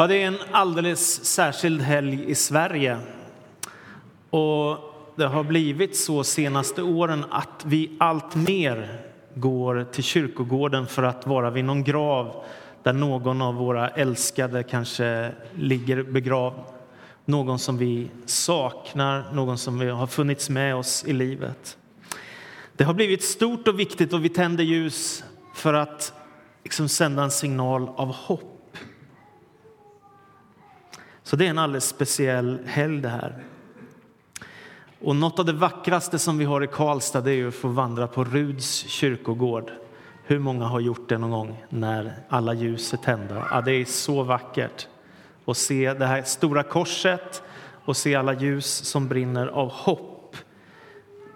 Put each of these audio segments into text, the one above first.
Ja, det är en alldeles särskild helg i Sverige. Och det har blivit så senaste åren att vi allt mer går till kyrkogården för att vara vid någon grav där någon av våra älskade kanske ligger begravd. Någon som vi saknar, någon som vi har funnits med oss i livet. Det har blivit stort och viktigt och vi tänder ljus för att liksom sända en signal av hopp så det är en alldeles speciell helg det här. Och något av det vackraste som vi har i Karlstad det är att få vandra på Ruds kyrkogård. Hur många har gjort det någon gång när alla ljus är tända? Ja, det är så vackert att se det här stora korset och se alla ljus som brinner av hopp,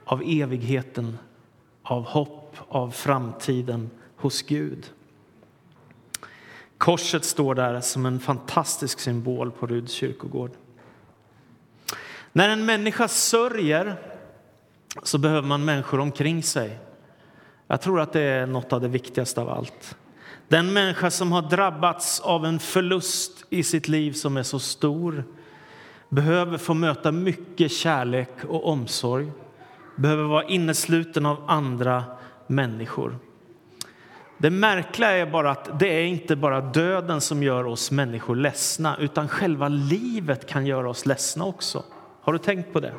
av evigheten, av hopp, av framtiden hos Gud. Korset står där som en fantastisk symbol på Ruds kyrkogård. När en människa sörjer så behöver man människor omkring sig. Jag tror att det är något av det viktigaste av allt. Den människa som har drabbats av en förlust i sitt liv som är så stor behöver få möta mycket kärlek och omsorg, behöver vara innesluten av andra människor. Det märkliga är bara att det är inte bara döden som gör oss människor ledsna utan själva livet kan göra oss ledsna också. Har du tänkt på det?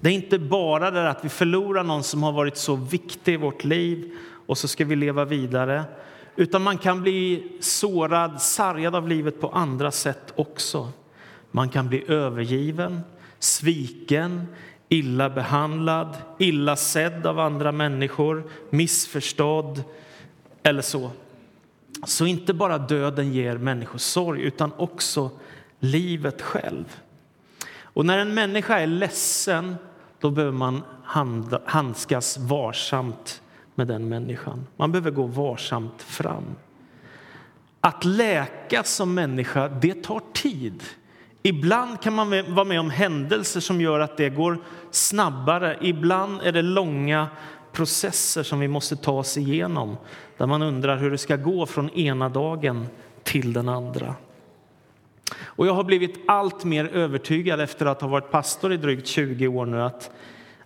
Det är inte bara det att vi förlorar någon som har varit så viktig i vårt liv och så ska vi leva vidare. Utan man kan bli sårad, sargad av livet på andra sätt också. Man kan bli övergiven, sviken, illa behandlad, illa sedd av andra människor, missförstådd eller så. Så inte bara döden ger människor sorg, utan också livet själv. Och när en människa är ledsen, då behöver man handskas varsamt med den människan. Man behöver gå varsamt fram. Att läka som människa, det tar tid. Ibland kan man vara med om händelser som gör att det går snabbare. Ibland är det långa processer som vi måste ta oss igenom där man undrar hur det ska gå från ena dagen till den andra. Och jag har blivit allt mer övertygad efter att ha varit pastor i drygt 20 år nu att,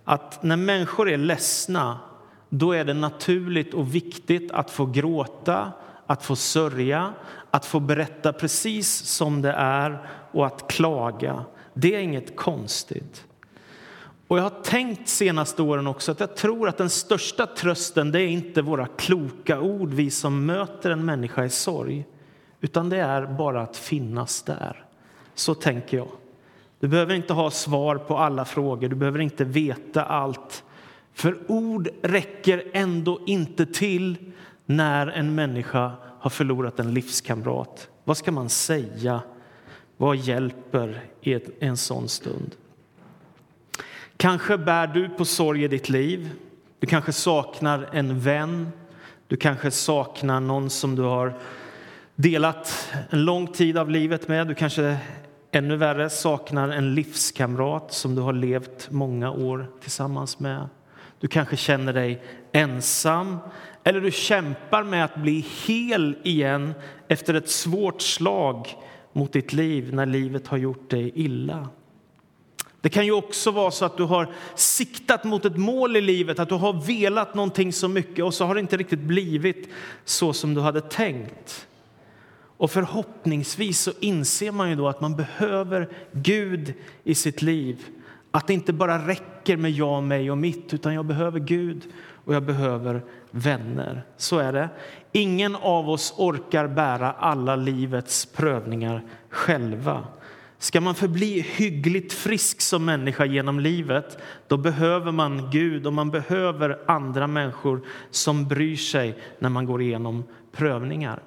att när människor är ledsna då är det naturligt och viktigt att få gråta, att få sörja, att få berätta precis som det är och att klaga. Det är inget konstigt. Och jag har tänkt senaste åren också att jag tror att den största trösten det är inte våra kloka ord, vi som möter en människa i sorg, utan det är bara att finnas där. Så tänker jag. Du behöver inte ha svar på alla frågor, du behöver inte veta allt. För ord räcker ändå inte till när en människa har förlorat en livskamrat. Vad ska man säga? Vad hjälper i en sån stund? Kanske bär du på sorg i ditt liv. Du kanske saknar en vän. Du kanske saknar någon som du har delat en lång tid av livet med. Du kanske ännu värre saknar en livskamrat som du har levt många år tillsammans med. Du kanske känner dig ensam eller du kämpar med att bli hel igen efter ett svårt slag mot ditt liv när livet har gjort dig illa. Det kan ju också vara så att du har siktat mot ett mål i livet, att du har velat någonting så mycket och så har det inte riktigt blivit så som du hade tänkt. Och förhoppningsvis så inser man ju då att man behöver Gud i sitt liv. Att det inte bara räcker med jag, mig och mitt, utan jag behöver Gud och jag behöver vänner. Så är det. Ingen av oss orkar bära alla livets prövningar själva. Ska man förbli hyggligt frisk som människa genom livet då behöver man Gud och man behöver andra människor som bryr sig när man går igenom prövningar.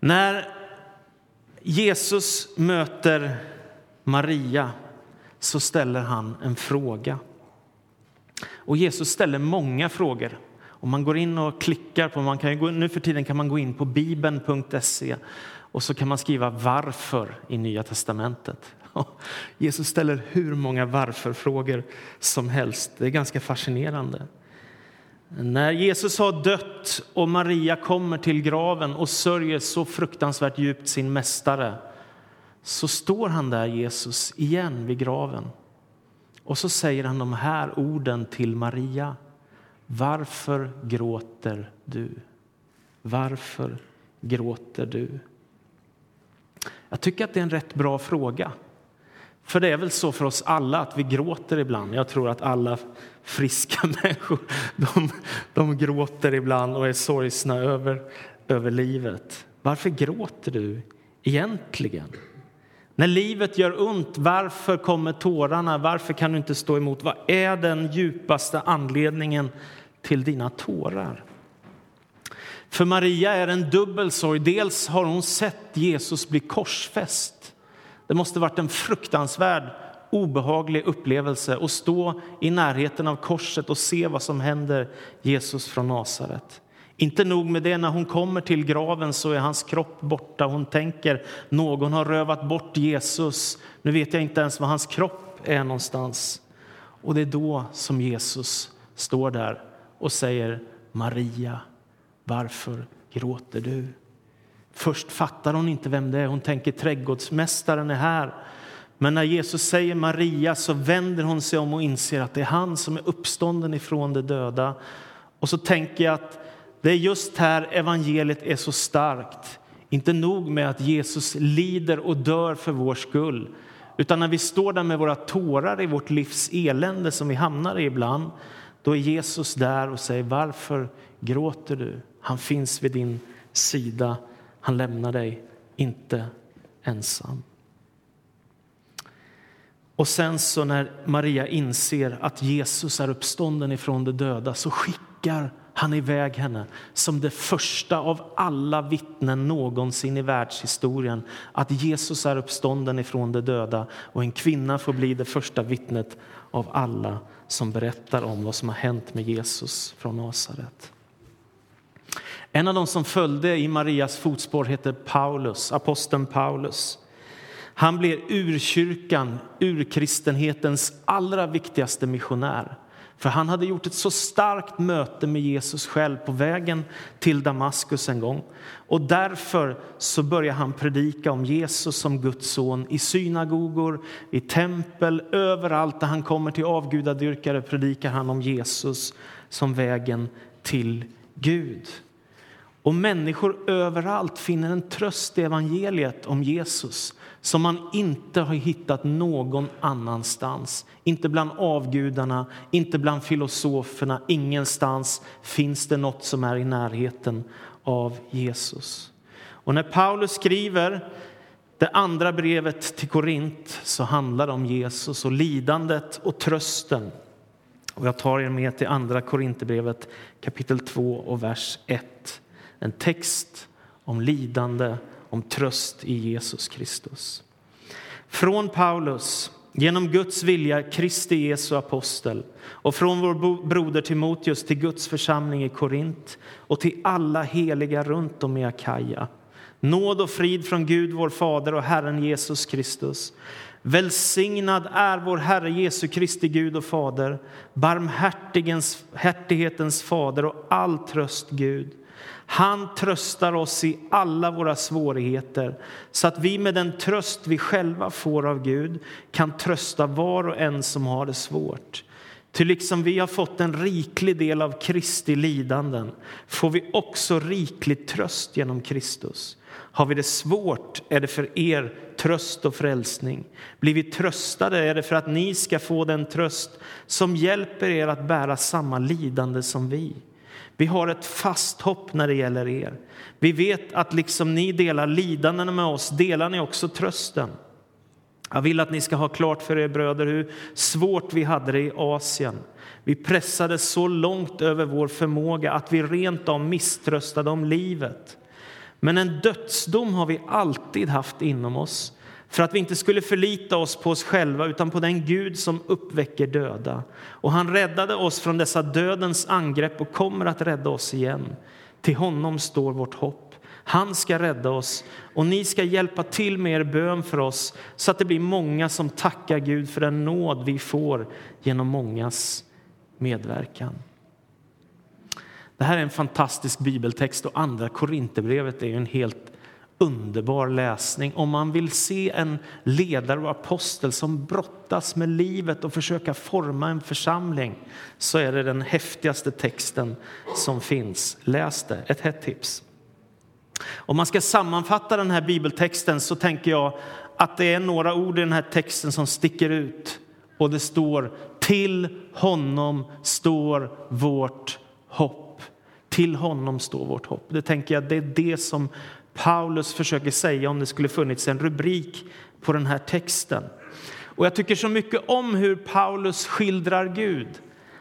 När Jesus möter Maria så ställer han en fråga. Och Jesus ställer många frågor. Om man går in och klickar på, man kan gå, nu för tiden kan man gå in på bibeln.se och så kan man skriva varför i Nya testamentet. Jesus ställer hur många varför-frågor som helst. Det är ganska fascinerande. När Jesus har dött och Maria kommer till graven och sörjer så fruktansvärt djupt sin mästare så står han där, Jesus, igen vid graven. Och så säger han de här orden till Maria. Varför gråter du? Varför gråter du? Jag tycker att det är en rätt bra fråga. För det är väl så för oss alla att vi gråter ibland. Jag tror att alla friska människor de, de gråter ibland och är sorgsna över, över livet. Varför gråter du egentligen? När livet gör ont, varför kommer tårarna? Varför kan du inte stå emot? Vad är den djupaste anledningen till dina tårar? För Maria är det en dubbel sorg. Dels har hon sett Jesus bli korsfäst. Det måste varit en fruktansvärd, obehaglig upplevelse att stå i närheten av korset och se vad som händer Jesus från Nasaret. Inte nog med det, när hon kommer till graven så är hans kropp borta. Hon tänker någon har rövat bort Jesus. Nu vet jag inte ens var hans kropp är någonstans. Och det är då som Jesus står där och säger Maria, varför gråter du? Först fattar hon inte vem det är. Hon tänker trädgårdsmästaren är här. Men när Jesus säger Maria så vänder hon sig om och inser att det är han som är uppstånden ifrån de döda. Och så tänker jag att det är just här evangeliet är så starkt. Inte nog med att Jesus lider och dör för vår skull utan när vi står där med våra tårar i vårt livs elände som vi hamnar i ibland då är Jesus där och säger varför gråter du? Han finns vid din sida. Han lämnar dig inte ensam. Och sen så när Maria inser att Jesus är uppstånden ifrån de döda så skickar han iväg henne som det första av alla vittnen någonsin i världshistorien att Jesus är uppstånden ifrån de döda och en kvinna får bli det första vittnet av alla som berättar om vad som har hänt med Jesus från Nasaret. En av dem som följde i Marias fotspår heter Paulus, aposteln Paulus. Han blev urkyrkan, urkristenhetens allra viktigaste missionär. För han hade gjort ett så starkt möte med Jesus själv på vägen till Damaskus en gång. Och därför så börjar han predika om Jesus som Guds son i synagogor, i tempel, överallt där han kommer till avgudadyrkare predikar han om Jesus som vägen till Gud. Och människor överallt finner en tröst i evangeliet om Jesus som man inte har hittat någon annanstans. Inte bland avgudarna, inte bland filosoferna. Ingenstans finns det något som är i närheten av Jesus. Och när Paulus skriver det andra brevet till Korint så handlar det om Jesus och lidandet och trösten. Och jag tar er med till andra Korinthierbrevet kapitel 2 och vers 1. En text om lidande om tröst i Jesus Kristus. Från Paulus, genom Guds vilja, Kristi Jesu apostel och från vår broder Timoteus till Guds församling i Korint och till alla heliga runt om i Akaja. Nåd och frid från Gud, vår Fader och Herren Jesus Kristus. Välsignad är vår Herre Jesu Kristi Gud och Fader, barmhärtighetens Fader och all tröst Gud han tröstar oss i alla våra svårigheter så att vi med den tröst vi själva får av Gud kan trösta var och en som har det svårt. Ty liksom vi har fått en riklig del av Kristi lidanden får vi också riklig tröst genom Kristus. Har vi det svårt är det för er tröst och frälsning. Blir vi tröstade är det för att ni ska få den tröst som hjälper er att bära samma lidande som vi. Vi har ett fast hopp när det gäller er. Vi vet att liksom ni delar lidandena med oss delar ni också trösten. Jag vill att ni ska ha klart för er bröder hur svårt vi hade det i Asien. Vi pressades så långt över vår förmåga att vi rent av misströstade om livet. Men en dödsdom har vi alltid haft inom oss för att vi inte skulle förlita oss på oss själva utan på den Gud som uppväcker döda. Och han räddade oss från dessa dödens angrepp och kommer att rädda oss igen. Till honom står vårt hopp. Han ska rädda oss och ni ska hjälpa till med er bön för oss så att det blir många som tackar Gud för den nåd vi får genom mångas medverkan. Det här är en fantastisk bibeltext och andra Korinthierbrevet är en helt underbar läsning om man vill se en ledare och apostel som brottas med livet och försöka forma en församling så är det den häftigaste texten som finns. Läs det, ett hett tips. Om man ska sammanfatta den här bibeltexten så tänker jag att det är några ord i den här texten som sticker ut och det står till honom står vårt hopp. Till honom står vårt hopp. Det tänker jag det är det som Paulus försöker säga om det skulle funnits en rubrik på den här texten. Och jag tycker så mycket om hur Paulus skildrar Gud.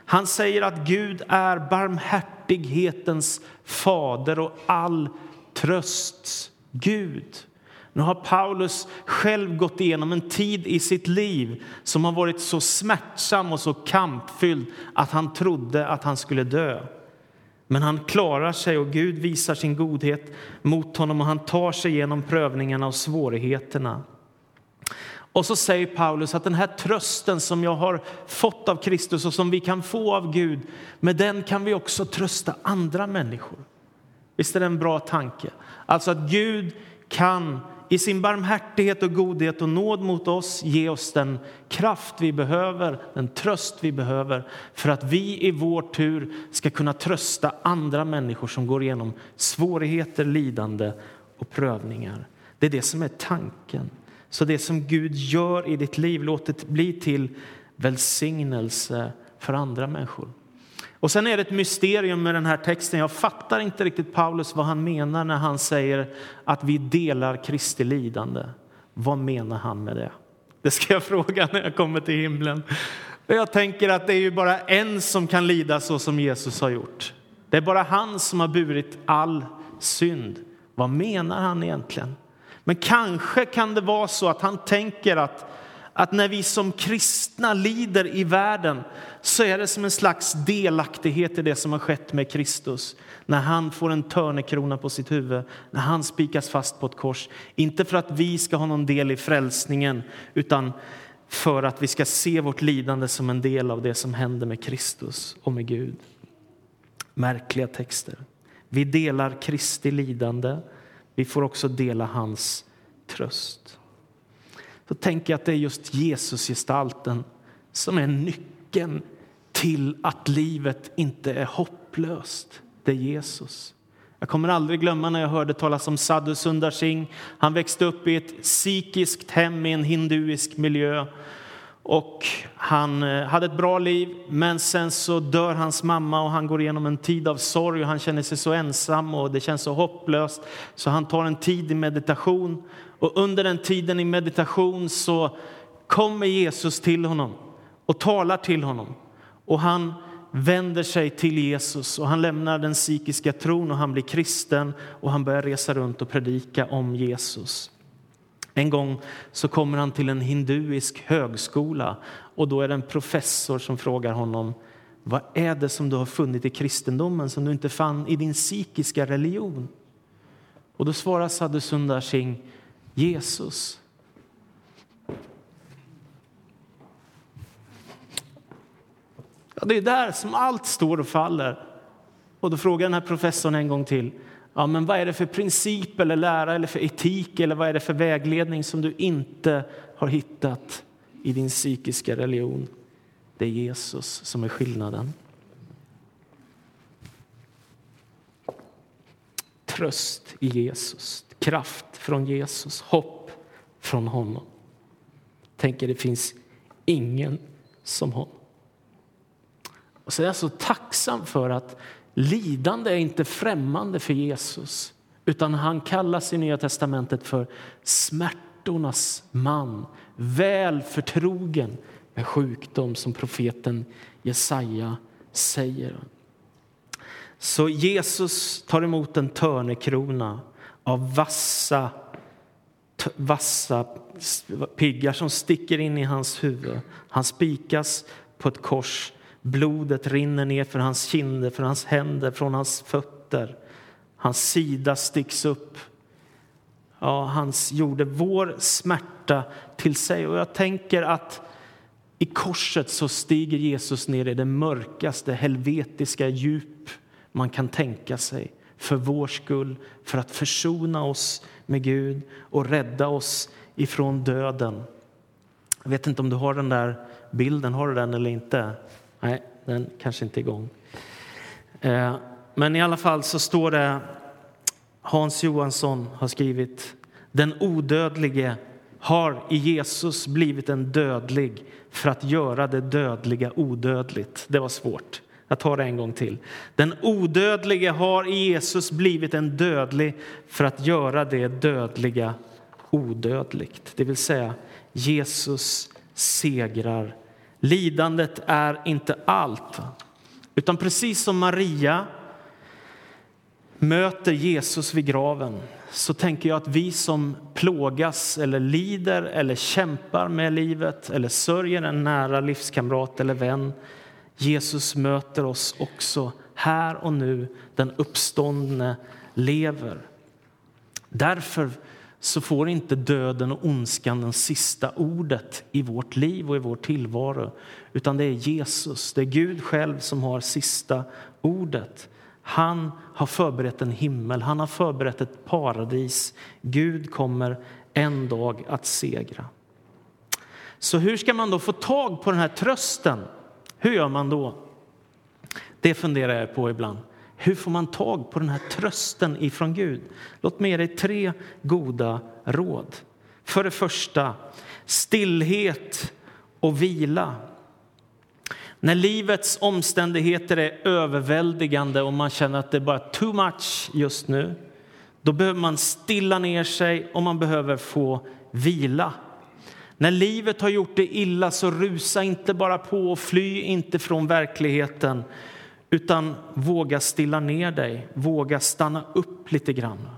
Han säger att Gud är barmhärtighetens fader och all trösts Gud. Nu har Paulus själv gått igenom en tid i sitt liv som har varit så smärtsam och så kampfylld att han trodde att han skulle dö. Men han klarar sig och Gud visar sin godhet mot honom och han tar sig igenom prövningarna och svårigheterna. Och så säger Paulus att den här trösten som jag har fått av Kristus och som vi kan få av Gud, med den kan vi också trösta andra människor. Visst är det en bra tanke? Alltså att Gud kan i sin barmhärtighet och godhet och nåd mot oss ge oss den kraft vi behöver, den tröst vi behöver för att vi i vår tur ska kunna trösta andra människor som går igenom svårigheter, lidande och prövningar. Det är det som är tanken. Så det som Gud gör i ditt liv, låt det bli till välsignelse för andra människor. Och sen är det ett mysterium med den här texten. Jag fattar inte riktigt Paulus vad han menar när han säger att vi delar Kristi lidande. Vad menar han med det? Det ska jag fråga när jag kommer till himlen. Jag tänker att det är ju bara en som kan lida så som Jesus har gjort. Det är bara han som har burit all synd. Vad menar han egentligen? Men kanske kan det vara så att han tänker att att när vi som kristna lider i världen så är det som en slags delaktighet i det som har skett med Kristus. När han får en törnekrona på sitt huvud, när han spikas fast på ett kors. Inte för att vi ska ha någon del i frälsningen utan för att vi ska se vårt lidande som en del av det som händer med Kristus och med Gud. Märkliga texter. Vi delar Kristi lidande. Vi får också dela hans tröst så tänker jag att det är just Jesusgestalten som är nyckeln till att livet inte är hopplöst. Det är Jesus. Jag kommer aldrig glömma när jag hörde talas om Sadhu Sundar Singh. Han växte upp i ett sikiskt hem i en hinduisk miljö. Och han eh, hade ett bra liv, men sen så dör hans mamma och han går igenom en tid av sorg och han känner sig så ensam och det känns så hopplöst. Så han tar en tid i meditation och under den tiden i meditation så kommer Jesus till honom och talar till honom. Och han vänder sig till Jesus och han lämnar den psykiska tron och han blir kristen och han börjar resa runt och predika om Jesus. En gång så kommer han till en hinduisk högskola och då är det en professor som frågar honom vad är det som du har funnit i kristendomen som du inte fann i din psykiska religion? Och då svarar Sadhu Sundar Singh Jesus. Ja, det är där som allt står och faller. Och då frågar den här professorn en gång till. Ja, men vad är det för princip eller lära eller för etik eller vad är det för vägledning som du inte har hittat i din psykiska religion? Det är Jesus som är skillnaden. Tröst i Jesus, kraft från Jesus, hopp från honom. Tänker det finns ingen som honom. Och så är jag så tacksam för att lidande är inte främmande för Jesus utan han kallas i Nya testamentet för smärtornas man, väl förtrogen med sjukdom som profeten Jesaja säger. Så Jesus tar emot en törnekrona av vassa, vassa piggar som sticker in i hans huvud. Han spikas på ett kors. Blodet rinner ner för hans kinder, för hans händer, från hans fötter. Hans sida sticks upp. Ja, han gjorde vår smärta till sig. Och jag tänker att i korset så stiger Jesus ner i det mörkaste helvetiska djup man kan tänka sig för vår skull, för att försona oss med Gud och rädda oss ifrån döden. Jag vet inte om du har den där bilden, har du den eller inte? Nej, den kanske inte är igång. Eh, men i alla fall så står det, Hans Johansson har skrivit, den odödlige har i Jesus blivit en dödlig för att göra det dödliga odödligt. Det var svårt. Jag tar det en gång till. Den odödlige har i Jesus blivit en dödlig för att göra det dödliga odödligt. Det vill säga, Jesus segrar. Lidandet är inte allt. Utan precis som Maria möter Jesus vid graven så tänker jag att vi som plågas eller lider eller kämpar med livet eller sörjer en nära livskamrat eller vän Jesus möter oss också här och nu. Den uppståndne lever. Därför så får inte döden och ondskan det sista ordet i vårt liv och i vår tillvaro. Utan det är Jesus, det är Gud själv som har sista ordet. Han har förberett en himmel, han har förberett ett paradis. Gud kommer en dag att segra. Så hur ska man då få tag på den här trösten? Hur gör man då? Det funderar jag på ibland. Hur får man tag på den här trösten ifrån Gud? Låt mig ge dig tre goda råd. För det första, stillhet och vila. När livets omständigheter är överväldigande och man känner att det är bara too much just nu, då behöver man stilla ner sig och man behöver få vila. När livet har gjort dig illa, så rusa inte bara på och fly inte från verkligheten utan våga stilla ner dig, våga stanna upp lite grann.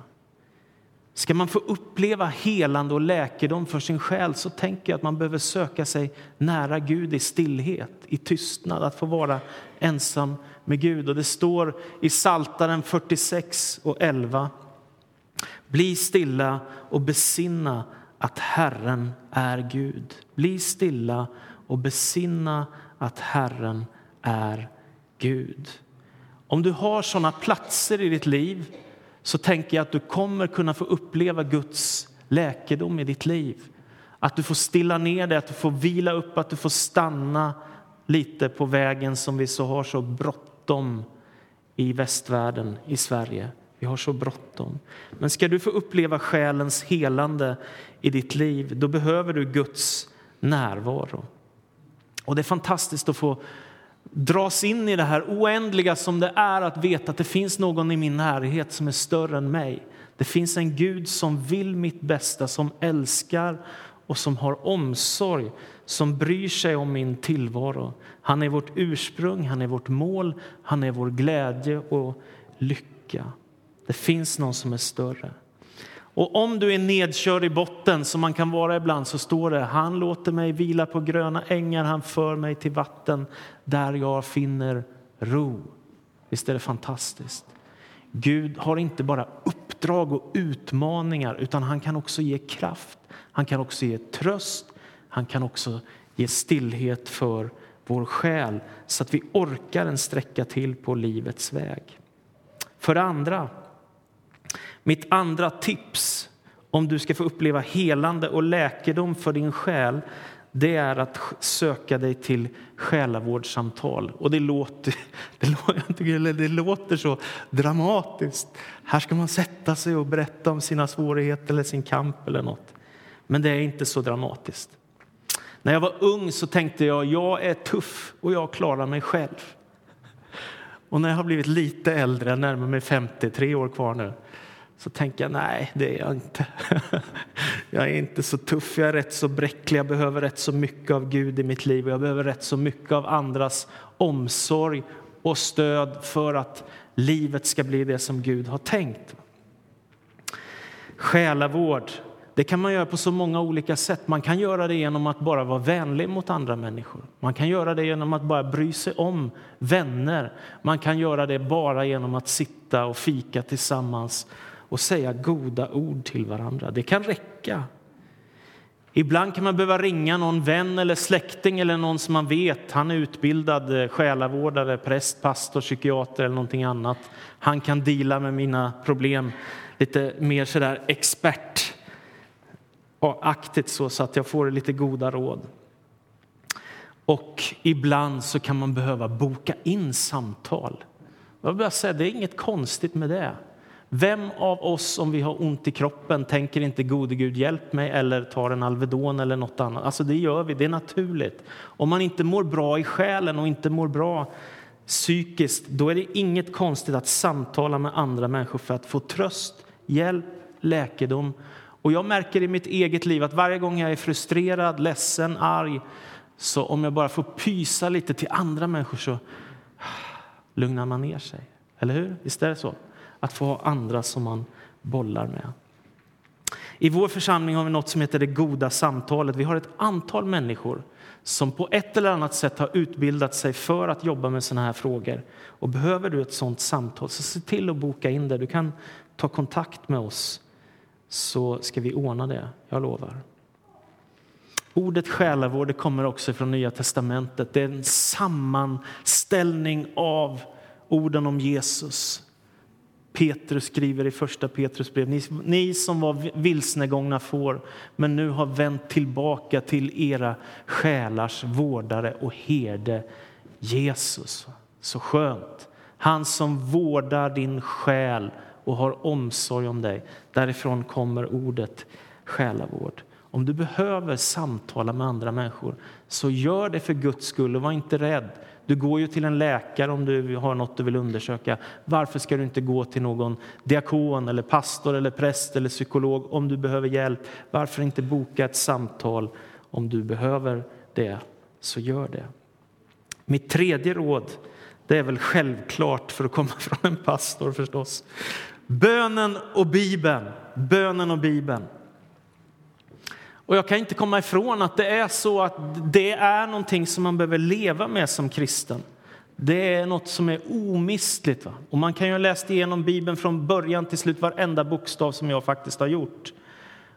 Ska man få uppleva helande och läkedom för sin själ så tänker jag att man behöver söka sig nära Gud i stillhet, i tystnad, att få vara ensam med Gud. Och det står i Saltaren 46 och 11. Bli stilla och besinna att Herren är Gud. Bli stilla och besinna att Herren är Gud. Om du har såna platser i ditt liv så tänker jag att du kommer kunna få uppleva Guds läkedom i ditt liv. Att du får stilla ner dig, att du får vila upp, att du får stanna lite på vägen som vi så har så bråttom i västvärlden, i Sverige. Vi har så bråttom. Men ska du få uppleva själens helande i ditt liv, då behöver du Guds närvaro. Och det är fantastiskt att få dras in i det här oändliga som det är att veta att det finns någon i min närhet som är större än mig. Det finns en Gud som vill mitt bästa, som älskar och som har omsorg, som bryr sig om min tillvaro. Han är vårt ursprung, han är vårt mål, han är vår glädje och lycka. Det finns någon som är större. Och om du är nedkörd i botten, som man kan vara ibland, så står det han låter mig vila på gröna ängar, han för mig till vatten där jag finner ro. Visst är det fantastiskt? Gud har inte bara uppdrag och utmaningar, utan han kan också ge kraft. Han kan också ge tröst. Han kan också ge stillhet för vår själ så att vi orkar en sträcka till på livets väg. För det andra, mitt andra tips om du ska få uppleva helande och läkedom för din själ det är att söka dig till själavårdssamtal. Och det låter, det, det låter så dramatiskt. Här ska man sätta sig och berätta om sina svårigheter eller sin kamp eller något. Men det är inte så dramatiskt. När jag var ung så tänkte jag jag är tuff och jag klarar mig själv. Och när jag har blivit lite äldre, närmare mig 50, tre år kvar nu, så tänker jag nej, det är jag inte. Jag är inte så tuff, jag är rätt så bräcklig, jag behöver rätt så mycket av Gud i mitt liv och jag behöver rätt så mycket av andras omsorg och stöd för att livet ska bli det som Gud har tänkt. Själavård, det kan man göra på så många olika sätt. Man kan göra det genom att bara vara vänlig mot andra människor. Man kan göra det genom att bara bry sig om vänner. Man kan göra det bara genom att sitta och fika tillsammans och säga goda ord till varandra. Det kan räcka. Ibland kan man behöva ringa någon vän eller släkting eller någon som man vet, han är utbildad eh, själavårdare, präst, pastor, psykiater eller någonting annat. Han kan dela med mina problem lite mer sådär expertaktigt så, så att jag får lite goda råd. Och ibland så kan man behöva boka in samtal. Jag vill säga, det är inget konstigt med det. Vem av oss, om vi har ont i kroppen, tänker inte gode Gud hjälp mig eller tar en Alvedon eller något annat? Alltså det gör vi, det är naturligt. Om man inte mår bra i själen och inte mår bra psykiskt, då är det inget konstigt att samtala med andra människor för att få tröst, hjälp, läkedom. Och jag märker i mitt eget liv att varje gång jag är frustrerad, ledsen, arg, så om jag bara får pysa lite till andra människor så ah, lugnar man ner sig. Eller hur? Visst är det så? Att få ha andra som man bollar med. I vår församling har vi något som heter det goda samtalet. Vi har ett antal människor som på ett eller annat sätt har utbildat sig för att jobba med såna här frågor. Och behöver du ett sånt samtal, så se till att boka in det. Du kan ta kontakt med oss så ska vi ordna det, jag lovar. Ordet själavård det kommer också från Nya testamentet. Det är en sammanställning av orden om Jesus. Petrus skriver i första Petrus brev, ni, ni som var vilsnegångna får, men nu har vänt tillbaka till era själars vårdare och herde, Jesus. Så skönt. Han som vårdar din själ och har omsorg om dig. Därifrån kommer ordet själavård. Om du behöver samtala med andra människor, så gör det för Guds skull och var inte rädd. Du går ju till en läkare om du har något du vill undersöka. Varför ska du inte gå till någon diakon, eller pastor, eller präst eller psykolog om du behöver hjälp? Varför inte boka ett samtal om du behöver det? Så gör det. Mitt tredje råd det är väl självklart för att komma från en pastor förstås. Bönen och Bibeln. Bönen och Bibeln. Och jag kan inte komma ifrån att det är så att det är någonting som man behöver leva med som kristen. Det är något som är omistligt. Va? Och man kan ju ha läst igenom Bibeln från början till slut, varenda bokstav som jag faktiskt har gjort.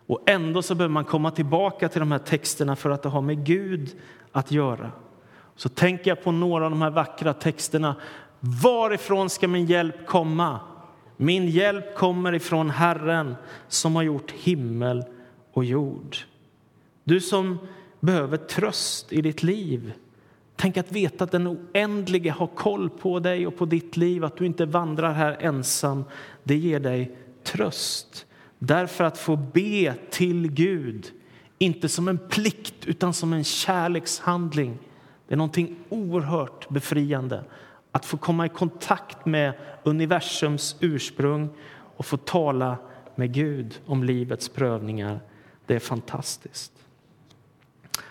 Och ändå så behöver man komma tillbaka till de här texterna för att det har med Gud att göra. Så tänker jag på några av de här vackra texterna. Varifrån ska min hjälp komma? Min hjälp kommer ifrån Herren som har gjort himmel och jord. Du som behöver tröst i ditt liv. Tänk att veta att den oändlige har koll på dig och på ditt liv, att du inte vandrar här ensam. Det ger dig tröst. Därför att få be till Gud, inte som en plikt utan som en kärlekshandling. Det är någonting oerhört befriande att få komma i kontakt med universums ursprung och få tala med Gud om livets prövningar. Det är fantastiskt.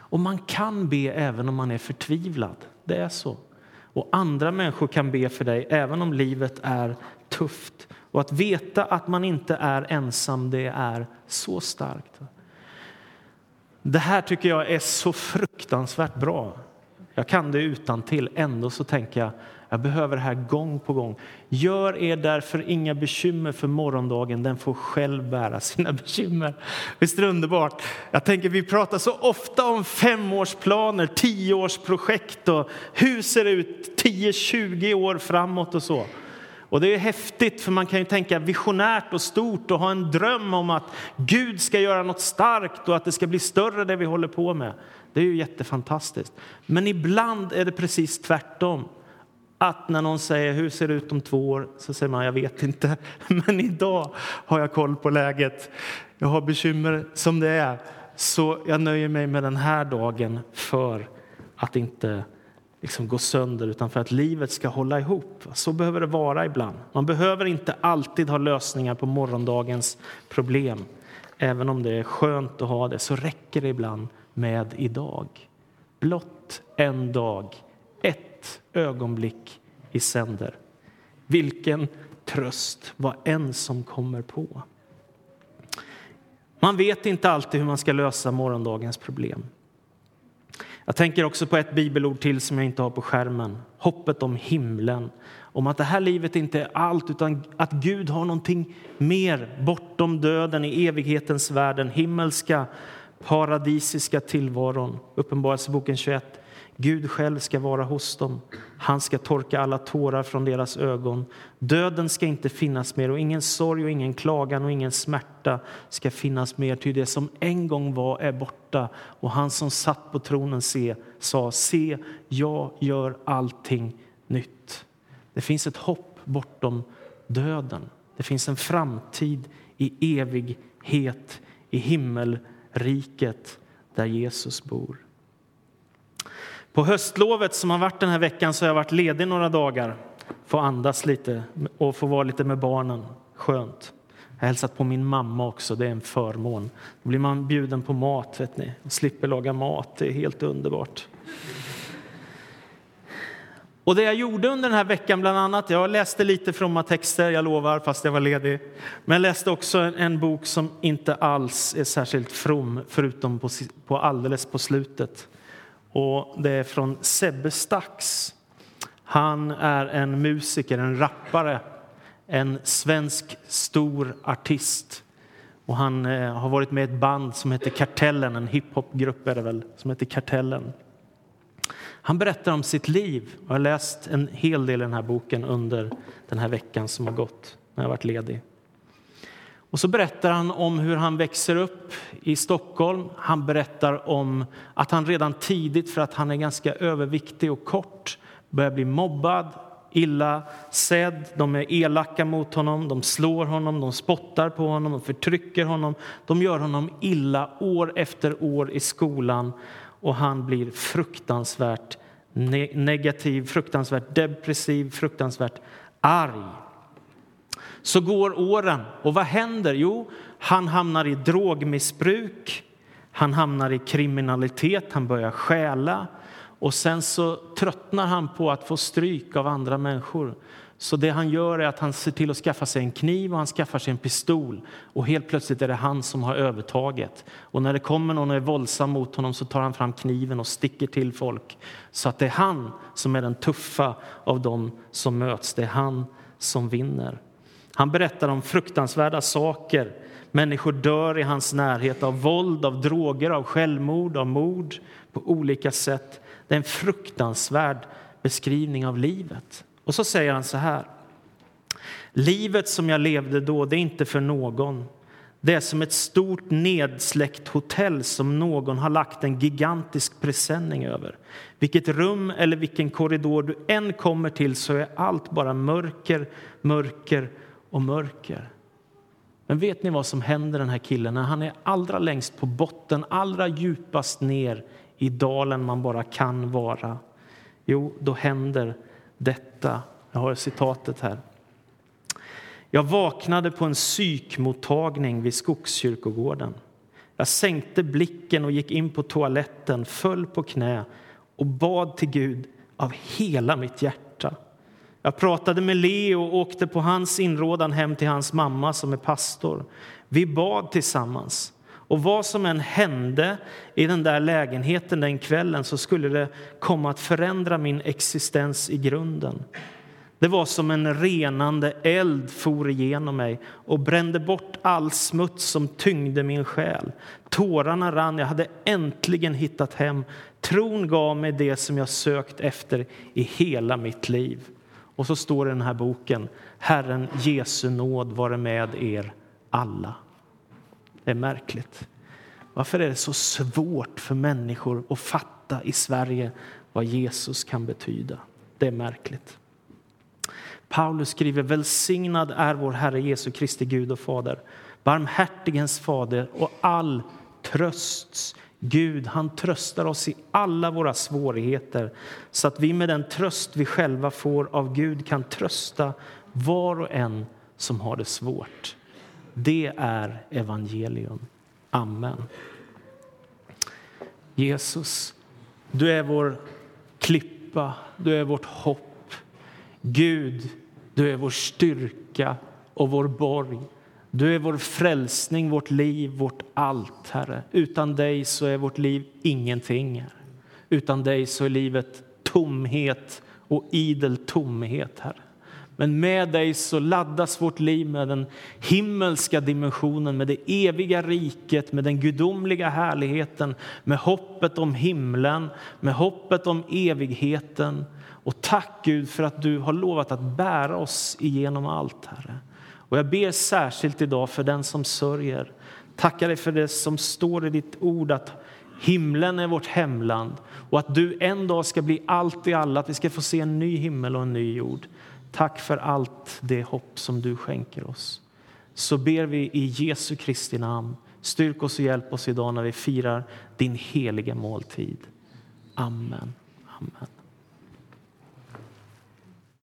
Och man kan be även om man är förtvivlad. Det är så. Och andra människor kan be för dig även om livet är tufft. Och att veta att man inte är ensam, det är så starkt. Det här tycker jag är så fruktansvärt bra. Jag kan det utan till. Ändå så tänker jag jag behöver det här gång på gång. Gör er därför inga bekymmer för morgondagen, den får själv bära sina bekymmer. Visst är det underbart? Jag tänker, vi pratar så ofta om femårsplaner, tioårsprojekt och hur ser det ut 10-20 år framåt och så. Och det är häftigt, för man kan ju tänka visionärt och stort och ha en dröm om att Gud ska göra något starkt och att det ska bli större det vi håller på med. Det är ju jättefantastiskt. Men ibland är det precis tvärtom. Att när någon säger hur ser det ut om två år så säger man jag vet inte. Men idag har jag koll på läget. Jag har bekymmer som det är. Så jag nöjer mig med den här dagen för att inte liksom gå sönder utan för att livet ska hålla ihop. Så behöver det vara ibland. Man behöver inte alltid ha lösningar på morgondagens problem. Även om det är skönt att ha det så räcker det ibland med idag. Blott en dag, ett ögonblick i sänder. Vilken tröst, vad en som kommer på. Man vet inte alltid hur man ska lösa morgondagens problem. Jag tänker också på ett bibelord till som jag inte har på skärmen. Hoppet om himlen. Om att det här livet inte är allt, utan att Gud har någonting mer bortom döden i evighetens värld, den himmelska paradisiska tillvaron. Uppenbarelseboken 21. Gud själv ska vara hos dem. Han ska torka alla tårar från deras ögon. Döden ska inte finnas mer och ingen sorg och ingen klagan och ingen smärta ska finnas mer, ty det som en gång var är borta. Och han som satt på tronen se, sa, se, jag gör allting nytt. Det finns ett hopp bortom döden. Det finns en framtid i evighet i himmelriket där Jesus bor. På höstlovet som har varit den här veckan så har jag varit ledig några dagar. Få andas lite och få vara lite med barnen. Skönt. Jag har hälsat på min mamma också, det är en förmån. Då blir man bjuden på mat, vet ni. Och slipper laga mat, det är helt underbart. Och det jag gjorde under den här veckan bland annat, jag läste lite fromma texter, jag lovar, fast jag var ledig. Men jag läste också en, en bok som inte alls är särskilt from, förutom på, på alldeles på slutet. Och det är från Sebbe Stax. Han är en musiker, en rappare, en svensk stor artist. Och han eh, har varit med i ett band som heter Kartellen, en hiphopgrupp är det väl, som heter Kartellen. Han berättar om sitt liv. Jag har läst en hel del i den här boken under den här veckan som har gått när jag varit ledig. Och så berättar han om hur han växer upp i Stockholm. Han berättar om att han redan tidigt, för att han är ganska överviktig och kort, börjar bli mobbad, illa sedd. De är elaka mot honom, de slår honom, de spottar på honom de förtrycker honom. De gör honom illa år efter år i skolan och han blir fruktansvärt negativ, fruktansvärt depressiv, fruktansvärt arg. Så går åren, och vad händer? Jo, han hamnar i drogmissbruk, han hamnar i kriminalitet, han börjar stjäla och sen så tröttnar han på att få stryk av andra människor. Så det han gör är att han ser till att skaffa sig en kniv och han skaffar sig en pistol. Och helt plötsligt är det han som har övertaget. Och när det kommer någon och är våldsam mot honom så tar han fram kniven och sticker till folk. Så att det är han som är den tuffa av dem som möts. Det är han som vinner. Han berättar om fruktansvärda saker. Människor dör i hans närhet av våld, av droger, av självmord, av mord på olika sätt. Det är en fruktansvärd beskrivning av livet. Och så säger han så här. Livet som jag levde då, det är inte för någon. Det är som ett stort nedsläckt hotell som någon har lagt en gigantisk presenning över. Vilket rum eller vilken korridor du än kommer till så är allt bara mörker, mörker och mörker. Men vet ni vad som händer den här killen när han är allra längst på botten, allra djupast ner i dalen man bara kan vara? Jo, då händer detta. Jag har citatet här. Jag vaknade på en psykmottagning vid Skogskyrkogården. Jag sänkte blicken och gick in på toaletten, föll på knä och bad till Gud av hela mitt hjärta. Jag pratade med Leo och åkte på hans inrådan hem till hans mamma som är pastor. Vi bad tillsammans. Och vad som än hände i den där lägenheten den kvällen så skulle det komma att förändra min existens i grunden. Det var som en renande eld for igenom mig och brände bort all smuts som tyngde min själ. Tårarna rann, jag hade äntligen hittat hem. Tron gav mig det som jag sökt efter i hela mitt liv. Och så står det i den här boken, Herren Jesu nåd vare med er alla. Det är märkligt. Varför är det så svårt för människor att fatta i Sverige vad Jesus kan betyda? Det är märkligt. Paulus skriver välsignad är vår Herre Jesu Kristi Gud och Fader, barmhärtigens Fader och all trösts Gud. Han tröstar oss i alla våra svårigheter så att vi med den tröst vi själva får av Gud kan trösta var och en som har det svårt. Det är evangelium. Amen. Jesus, du är vår klippa, du är vårt hopp. Gud, du är vår styrka och vår borg. Du är vår frälsning, vårt liv, vårt allt, Herre. Utan dig så är vårt liv ingenting. Herre. Utan dig så är livet tomhet och idel tomhet, Herre. Men med dig så laddas vårt liv med den himmelska dimensionen, med det eviga riket, med den gudomliga härligheten, med hoppet om himlen, med hoppet om evigheten. Och tack Gud för att du har lovat att bära oss igenom allt, Herre. Och jag ber särskilt idag för den som sörjer. Tackar dig för det som står i ditt ord att himlen är vårt hemland och att du en dag ska bli allt i alla, att vi ska få se en ny himmel och en ny jord. Tack för allt det hopp som du skänker oss. Så ber vi i Jesu Kristi namn. Styrk oss och hjälp oss idag när vi firar din heliga måltid. Amen. Amen.